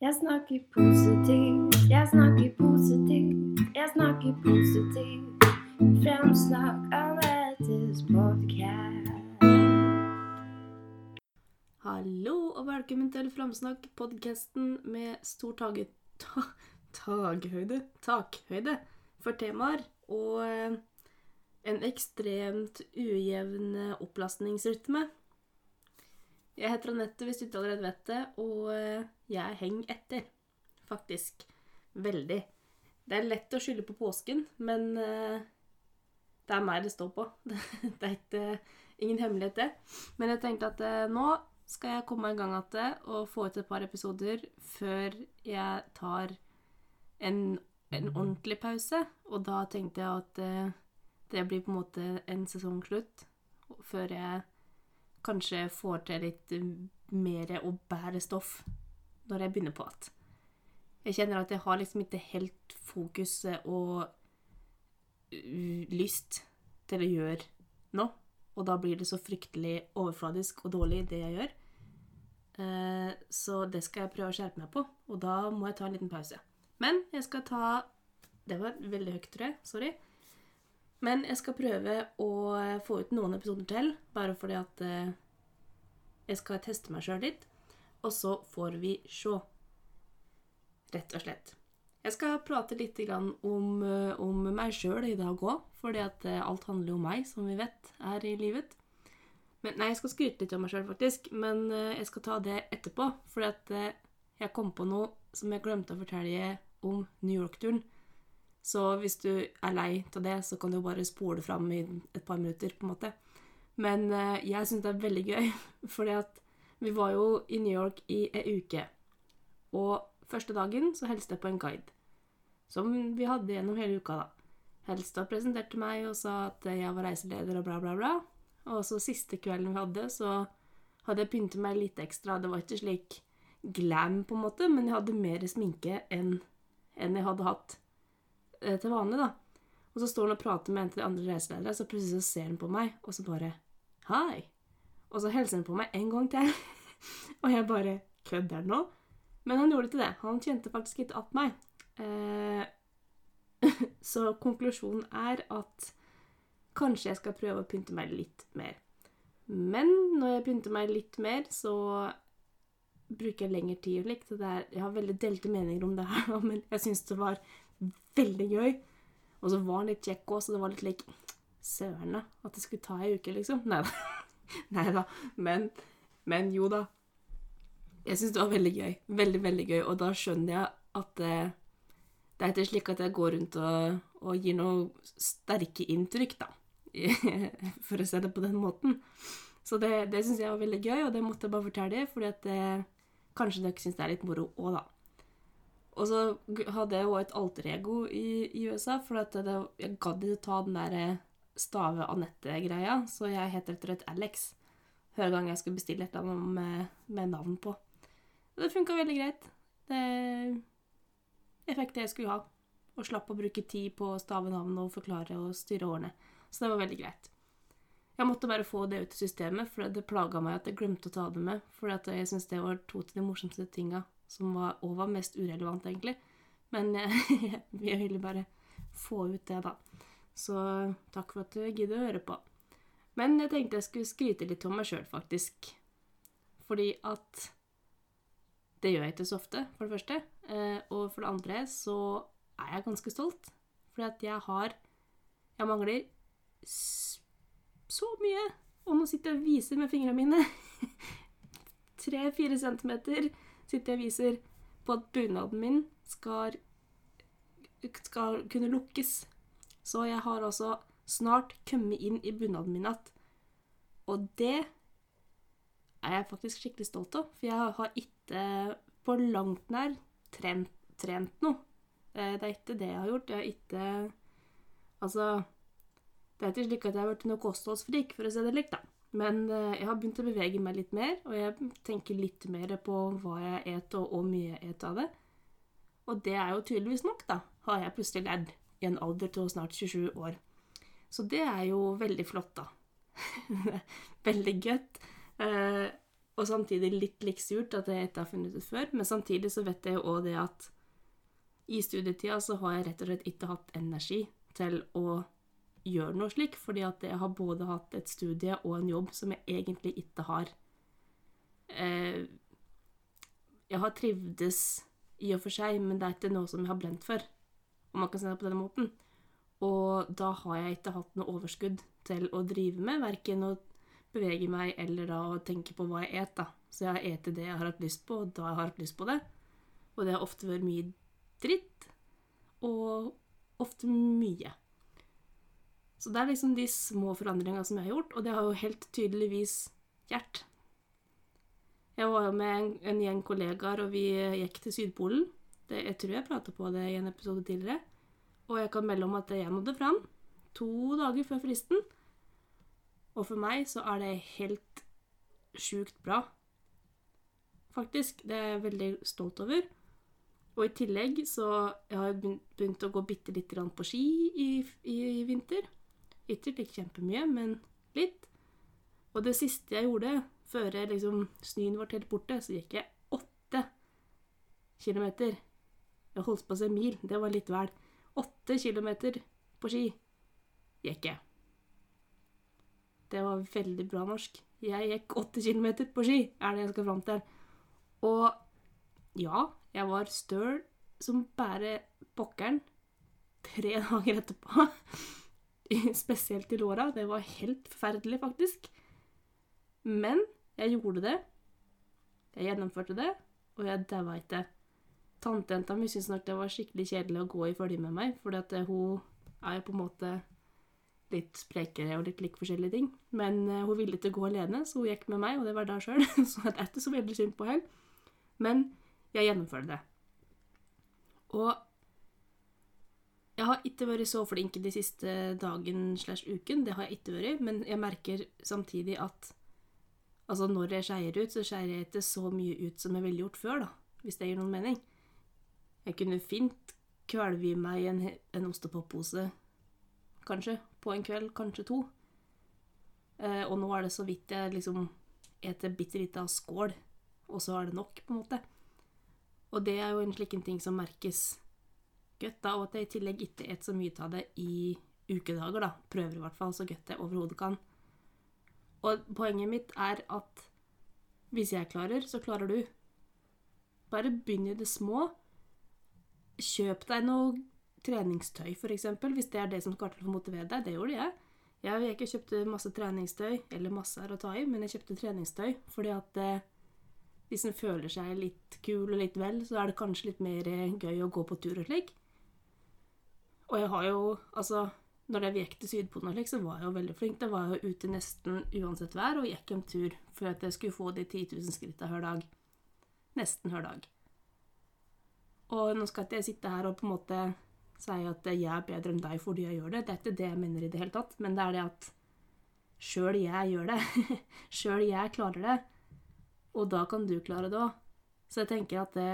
Jeg snakker positivt, jeg snakker positivt, jeg snakker positivt. Fremsnakk Anettes podkast. Hallo og velkommen til Framsnakk-podkasten med stor tage, ta, taghøyde, takhøyde for temaer og en ekstremt ujevn opplastningsrytme. Jeg heter Anette, hvis du ikke allerede vet det, og eh, jeg henger etter. Faktisk. Veldig. Det er lett å skylde på påsken, men eh, det er meg det står på. Det er ikke, ingen hemmelighet, det. Men jeg tenkte at eh, nå skal jeg komme i gang igjen og få ut et par episoder før jeg tar en, en ordentlig pause. Og da tenkte jeg at eh, det blir på en måte en sesongslutt før jeg kanskje får til litt mer og bedre stoff når jeg begynner på igjen. Jeg kjenner at jeg har liksom ikke helt fokuset og uh, lyst til å gjøre nå. Og da blir det så fryktelig overfladisk og dårlig, det jeg gjør. Eh, så det skal jeg prøve å skjerpe meg på, og da må jeg ta en liten pause. Men jeg skal ta Det var veldig høyt, tror jeg. Sorry. Men jeg skal prøve å få ut noen episoder til, bare fordi at eh, jeg skal teste meg sjøl litt. Og så får vi se. Rett og slett. Jeg skal prate litt om, eh, om meg sjøl i dag òg, fordi at eh, alt handler jo om meg, som vi vet, er i livet. Men, nei, jeg skal skryte litt om meg sjøl, faktisk, men jeg skal ta det etterpå. Fordi at jeg kom på noe som jeg glemte å fortelle om New York-turen. Så hvis du er lei av det, så kan du jo bare spole fram i et par minutter, på en måte. Men eh, jeg syns det er veldig gøy, fordi at vi var jo i New York i ei uke. Og første dagen så hilste jeg på en guide. Som vi hadde gjennom hele uka, da. Helsta presenterte meg og sa at jeg var reiseleder og bla, bla, bla. Og så siste kvelden vi hadde, så hadde jeg pyntet meg litt ekstra. Det var ikke slik glam, på en måte, men jeg hadde mer sminke enn enn jeg hadde hatt til vanlig, da. Og så står han og prater med en til de andre reiseledere, så plutselig så ser han på meg, og så bare Hei. Og så hilser han på meg en gang til. og jeg bare Kødder han nå? Men han gjorde ikke det. Han kjente faktisk ikke att meg. Eh, så konklusjonen er at kanskje jeg skal prøve å pynte meg litt mer. Men når jeg pynter meg litt mer, så bruker jeg lengre tid. og er, Jeg har veldig delte meninger om det her, men jeg syns det var veldig gøy. Og så var han litt kjekk òg, så det var litt lik Søren, da. At det skulle ta ei uke, liksom. Nei da. Nei da. Men, men jo da. Jeg syns det var veldig gøy. Veldig, veldig gøy. Og da skjønner jeg at eh, det er ikke slik at jeg går rundt og, og gir noe sterke inntrykk, da. For å se det på den måten. Så det, det syns jeg var veldig gøy, og det måtte jeg bare fortelle, fordi at eh, kanskje dere syns det er litt moro òg, da. Og så hadde jeg òg et alter-ego i, i USA, for det, jeg gadd ikke ta den der eh, stave-Anette-greia, så jeg heter rett og slett Alex hver gang jeg skulle bestille et eller annet med, med navn på. Og det funka veldig greit. Det, jeg fikk det jeg skulle ha, og slapp å bruke tid på å stave navn og forklare og styre årene. Så det var veldig greit. Jeg måtte bare få det ut i systemet, for det plaga meg at jeg glemte å ta det med. For jeg syntes det var to til de morsomste tinga som var, og var mest urelevant, egentlig. Men jeg, jeg ville bare få ut det, da. Så takk for at du gidder å høre på. Men jeg tenkte jeg skulle skryte litt om meg sjøl, faktisk. Fordi at det gjør jeg ikke så ofte, for det første. Eh, og for det andre så er jeg ganske stolt. Fordi at jeg har Jeg mangler så mye. Og nå sitter jeg og viser med fingrene mine. Tre-fire centimeter sitter jeg og viser på at bunaden min skal, skal kunne lukkes. Så jeg har altså snart kommet inn i bunaden min igjen. Og det er jeg faktisk skikkelig stolt av, for jeg har ikke på langt nær trent, trent noe. Eh, Det er ikke det jeg har gjort. Jeg har ikke Altså Det er ikke slik at jeg har blitt noe kostholdsfrik, for å si det likt, da. Men eh, jeg har begynt å bevege meg litt mer, og jeg tenker litt mer på hva jeg et og hvor mye jeg et av det. Og det er jo tydeligvis nok, da, har jeg plutselig lært i en alder til snart 27 år. Så det er jo veldig flott, da. veldig godt. Eh, Og samtidig litt liksurt at jeg ikke har funnet ut før. Men samtidig så vet jeg jo òg det at i studietida så har jeg rett og slett ikke hatt energi til å gjøre noe slik, fordi at jeg har både hatt et studie og en jobb som jeg egentlig ikke har eh, Jeg har trivdes i og for seg, men det er ikke noe som jeg har brent for, om man kan si det på denne måten. Og da har jeg ikke hatt noe overskudd til å drive med, verken å bevege meg eller da å tenke på hva jeg et, da. Så jeg har spist det jeg har hatt lyst på, og da jeg har hatt lyst på det. Og det har ofte vært mye dritt, og ofte mye. Så det er liksom de små forandringene som jeg har gjort, og det har jo helt tydeligvis Gjert. Jeg var jo med en, en gjeng kollegaer, og vi gikk til Sydpolen. Det, jeg tror jeg prata på det i en episode tidligere. Og jeg kan melde om at jeg nådde fram to dager før fristen. Og for meg så er det helt sjukt bra. Faktisk. Det er jeg veldig stolt over. Og i tillegg så jeg har jeg begynt å gå bitte lite grann på ski i, i, i vinter. Ikke ikke kjempemye, men litt. Og det siste jeg gjorde, før liksom snøen var helt borte, så gikk jeg åtte kilometer. Jeg holdt på å si mil, det var litt vel. Åtte kilometer på ski gikk jeg. Det var veldig bra norsk. Jeg gikk åtte kilometer på ski, er det jeg skal fram til. Og ja, jeg var støl som bare pokkeren tre dager etterpå. Spesielt i låra. Det var helt forferdelig, faktisk. Men jeg gjorde det. Jeg gjennomførte det, og jeg daua ikke. Tantejenta mi syntes nok det var skikkelig kjedelig å gå i følge med meg, fordi at hun er jo på en måte litt sprekere og litt lik forskjellige ting. Men uh, hun ville ikke gå alene, så hun gikk med meg, og det var da sjøl. så det er ikke så veldig synd på henne. Men jeg gjennomførte det. Og jeg har ikke vært så flink de siste dagen slash uken, det har jeg ikke vært, men jeg merker samtidig at altså når jeg skeier ut, så skeier jeg ikke så mye ut som jeg ville gjort før, da, hvis det gir noen mening. Jeg kunne fint kvelve i meg en, en ostepoppose, kanskje, på en kveld, kanskje to. Eh, og nå er det så vidt jeg liksom eter bitte lite av skål, og så er det nok, på en måte. Og det er jo en slik ting som merkes godt, da, og at jeg i tillegg ikke et så mye av det i ukedager, da. Prøver i hvert fall så godt jeg overhodet kan. Og poenget mitt er at hvis jeg klarer, så klarer du. Bare begynn i det små. Kjøp deg noe treningstøy, f.eks., hvis det er det som skal til for å motivere deg. Det gjorde jeg. Jeg gikk og kjøpte masse treningstøy, eller masse er å ta i, men jeg kjøpte treningstøy fordi at eh, hvis en føler seg litt kul og litt vel, så er det kanskje litt mer eh, gøy å gå på tur og slik. Og jeg har jo Altså, når jeg gikk til Sydpolen så var jeg jo veldig flink. Da var jeg jo ute nesten uansett vær og gikk en tur for at jeg skulle få de 10 000 skritta hver dag. Nesten hver dag. Og nå skal ikke jeg sitte her og på en måte si at jeg er bedre enn deg fordi jeg gjør det. Det er ikke det jeg mener i det hele tatt, men det er det at sjøl jeg gjør det. sjøl jeg klarer det. Og da kan du klare det òg. Så jeg tenker at det,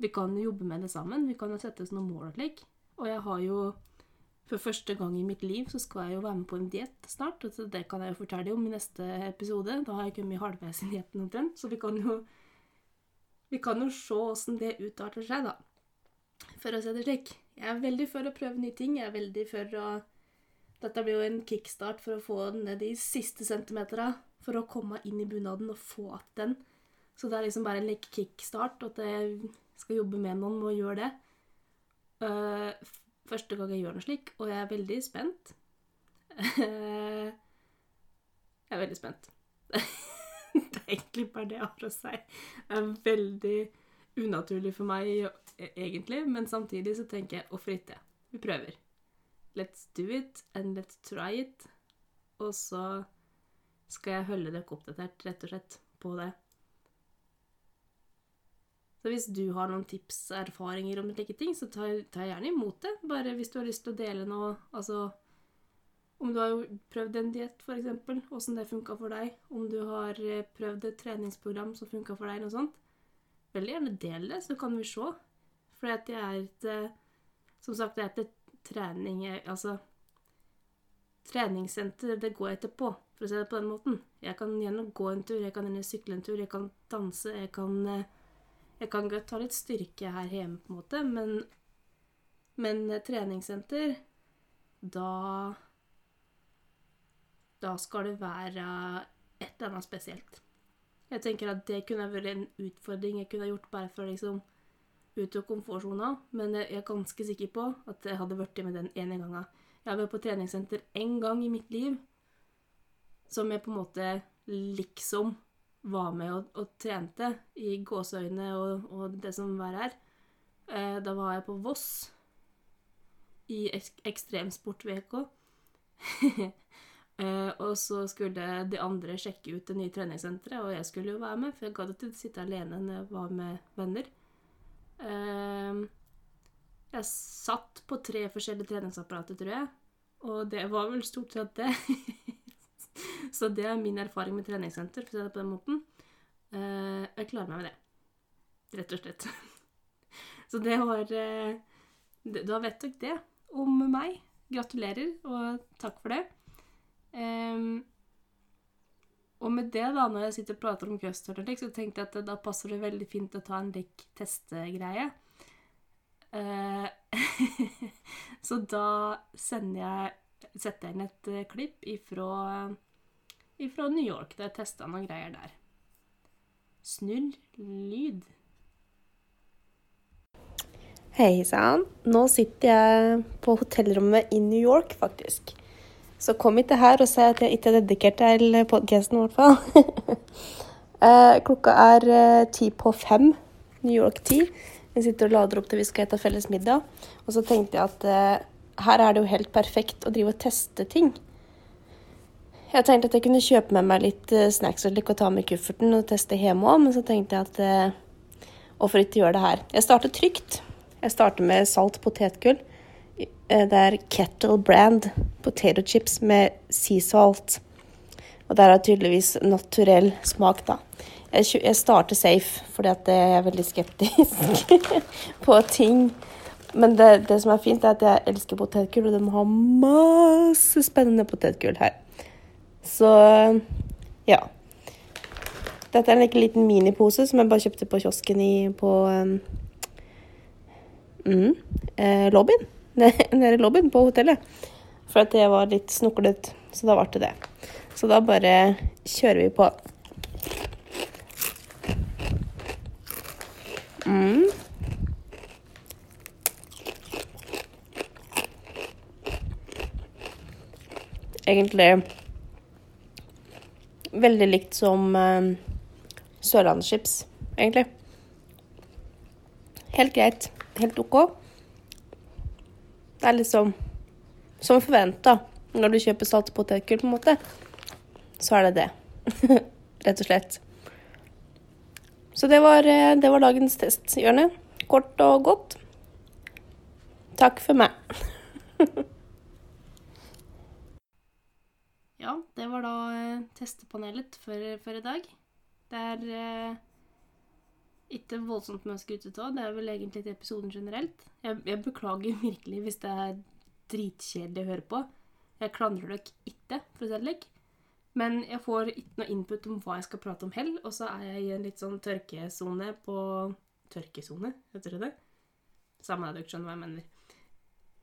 vi kan jobbe med det sammen. Vi kan jo sette oss noen mål og slik. Og jeg har jo For første gang i mitt liv så skal jeg jo være med på en diett snart. Så det kan jeg jo fortelle om i neste episode. Da har jeg kommet halvveis i dietten omtrent. Så vi kan jo Vi kan jo se åssen det utarter seg, da. For å si det slik. Jeg er veldig for å prøve nye ting. Jeg er veldig for å Dette blir jo en kickstart for å få ned de siste centimeterne. For å komme inn i bunaden og få att den. Så det er liksom bare en kickstart, at jeg skal jobbe med noen og gjøre det. Uh, første gang jeg gjør noe slik, og jeg er veldig spent. jeg er veldig spent. det er egentlig bare det jeg har å si. Det er veldig unaturlig for meg, e-, egentlig, men samtidig så tenker jeg hvorfor ikke? Vi prøver. Let's do it, and let's try it. Og så skal jeg holde dere oppdatert, rett og slett, på det. Så hvis du har noen tips erfaringer om slike ting, så ta, ta gjerne imot det. Bare hvis du har lyst til å dele noe Altså om du har prøvd en diett, f.eks., åssen det funka for deg. Om du har eh, prøvd et treningsprogram som funka for deg, noe sånt. Veldig gjerne del det, så kan vi se. For det er et Som sagt, det er et trening Altså Treningssenter, det går jeg etterpå, for å si det på den måten. Jeg kan gjerne gå en tur, jeg kan gjerne sykle en tur, jeg kan danse, jeg kan eh, Jeg kan godt ha litt styrke her hjemme, på en måte, men Men eh, treningssenter, da Da skal det være et eller annet spesielt. Jeg tenker at det kunne vært en utfordring jeg kunne gjort bare for å liksom ut av komfortsona, men jeg er ganske sikker på at jeg hadde blitt med den ene gangen. Jeg har vært på treningssenter én gang i mitt liv som jeg på en måte liksom var med og, og trente i gåseøyne og, og det som var her. Eh, da var jeg på Voss i ek ekstremsportveka. eh, og så skulle de andre sjekke ut det nye treningssenteret, og jeg skulle jo være med, for jeg gadd ikke sitte alene når jeg var med venner. Eh, jeg satt på tre forskjellige treningsapparater, tror jeg, og det var vel stort sett det. Så det er min erfaring med treningssenter, for å si det på den måten. Eh, jeg klarer meg med det. Rett og slett. Så det var eh, Da vet dere det om meg. Gratulerer, og takk for det. Um, og med det, da, når jeg sitter og prater om custard, så tenkte jeg at da passer det veldig fint å ta en lik testegreie. Uh, så da sender jeg setter jeg inn et uh, klipp ifra, ifra New York, der jeg testa noen greier der. Snurr lyd. Hei sann. Nå sitter jeg på hotellrommet i New York, faktisk. Så kom ikke her og si at jeg ikke er dedikert til podkasten, i hvert fall. Eh, klokka er eh, ti på fem, New York-tid. Vi sitter og lader opp til vi skal spise felles middag. Og så tenkte jeg at eh, her er det jo helt perfekt å drive og teste ting. Jeg tenkte at jeg kunne kjøpe med meg litt snacks og ta med kufferten og teste hjemme òg, men så tenkte jeg at hvorfor ikke gjøre det her? Jeg starter trygt. Jeg starter med salt potetgull. Det er Kettle Brand potato chips med sea salt. Og der er tydeligvis naturell smak, da. Jeg, jeg starter safe, fordi at jeg er veldig skeptisk på ting. Men det, det, som er fint, er at jeg elsker potetgull, og de har masse spennende potetgull her. Så ja. Dette er en liten minipose som jeg bare kjøpte på kiosken i på um, mm, eh, lobbyen. Nede i lobbyen på hotellet. For at jeg var litt snuklet, så da ble det det. Så da bare kjører vi på. Mm. Egentlig veldig likt som uh, sørlandschips, egentlig. Helt greit. Helt OK. Det er liksom som forventa når du kjøper salt potetgull, på en måte så er det det. Rett og slett. Så det var, eh, det var dagens testhjørne. Kort og godt. Takk for meg. ja, det var da eh, testepanelet for, for, i dag. Det er eh, ikke voldsomt mye å skryte av. Det er vel egentlig til episoden generelt. Jeg, jeg, beklager virkelig hvis det er dritkjedelig å høre på. Jeg klandrer dere ikke, for å si det slik. Men jeg får ikke noe input om hva jeg skal prate om heller, og så er jeg i en litt sånn tørkesone på Tørkesone, heter det det? Samme det, dere skjønner hva jeg mener.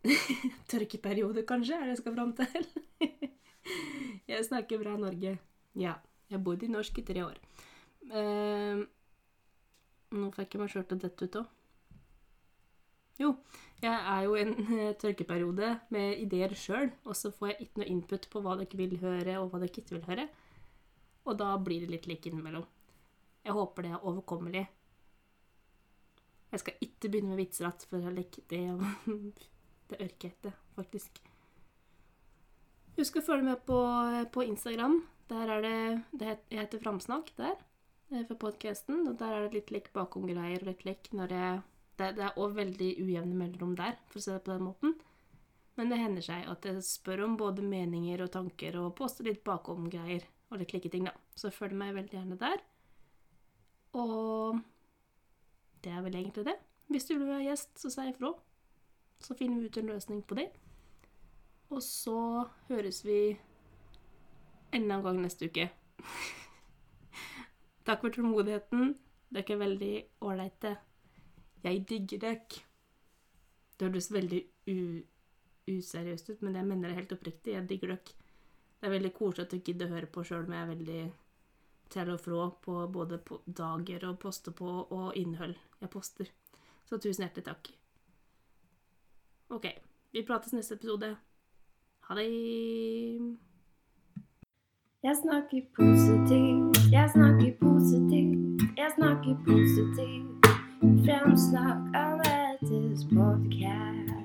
Tørkeperiode, kanskje, er det jeg skal fram til? jeg snakker bra Norge. Ja. Jeg bodde i norsk i tre år. Uh, nå fikk jeg meg sjøl til å dette ut òg. Jo, jeg er jo i en eh, tørkeperiode med ideer sjøl, og så får jeg ikke noe input på hva dere vil høre, og hva dere ikke vil høre. Og da blir det litt like innimellom. Jeg håper det er overkommelig. Jeg skal ikke begynne med vitser igjen, for like, det, det orker jeg ikke, faktisk. Husk å følge med på, på Instagram. Der er det, det Jeg heter Framsnakk der, eh, for podkasten. Og der er det litt lik bakomgreier og litt lik når jeg det, det er òg veldig ujevne mellomrom der, for å se det på den måten. Men det hender seg at jeg spør om både meninger og tanker og poster litt bakom-greier og litt like ting, da. Så følg meg veldig gjerne der. Og det er vel egentlig det. Hvis du vil være gjest, så si ifra. Så finner vi ut en løsning på det. Og så høres vi enda en gang neste uke. Takk for tålmodigheten. Dere er veldig ålreite. Jeg digger dere. Det høres veldig useriøst ut, men jeg mener det helt oppriktig. Jeg digger dere. Det er veldig koselig at dere gidder å høre på sjøl om jeg er veldig til og fra på både på dager og poster på og innhold jeg poster. Så tusen hjertelig takk. OK. Vi prates neste episode. Ha det. Jeg snakker positivt, jeg snakker positivt, jeg snakker positivt. Fremsnakk av Mettes podkast.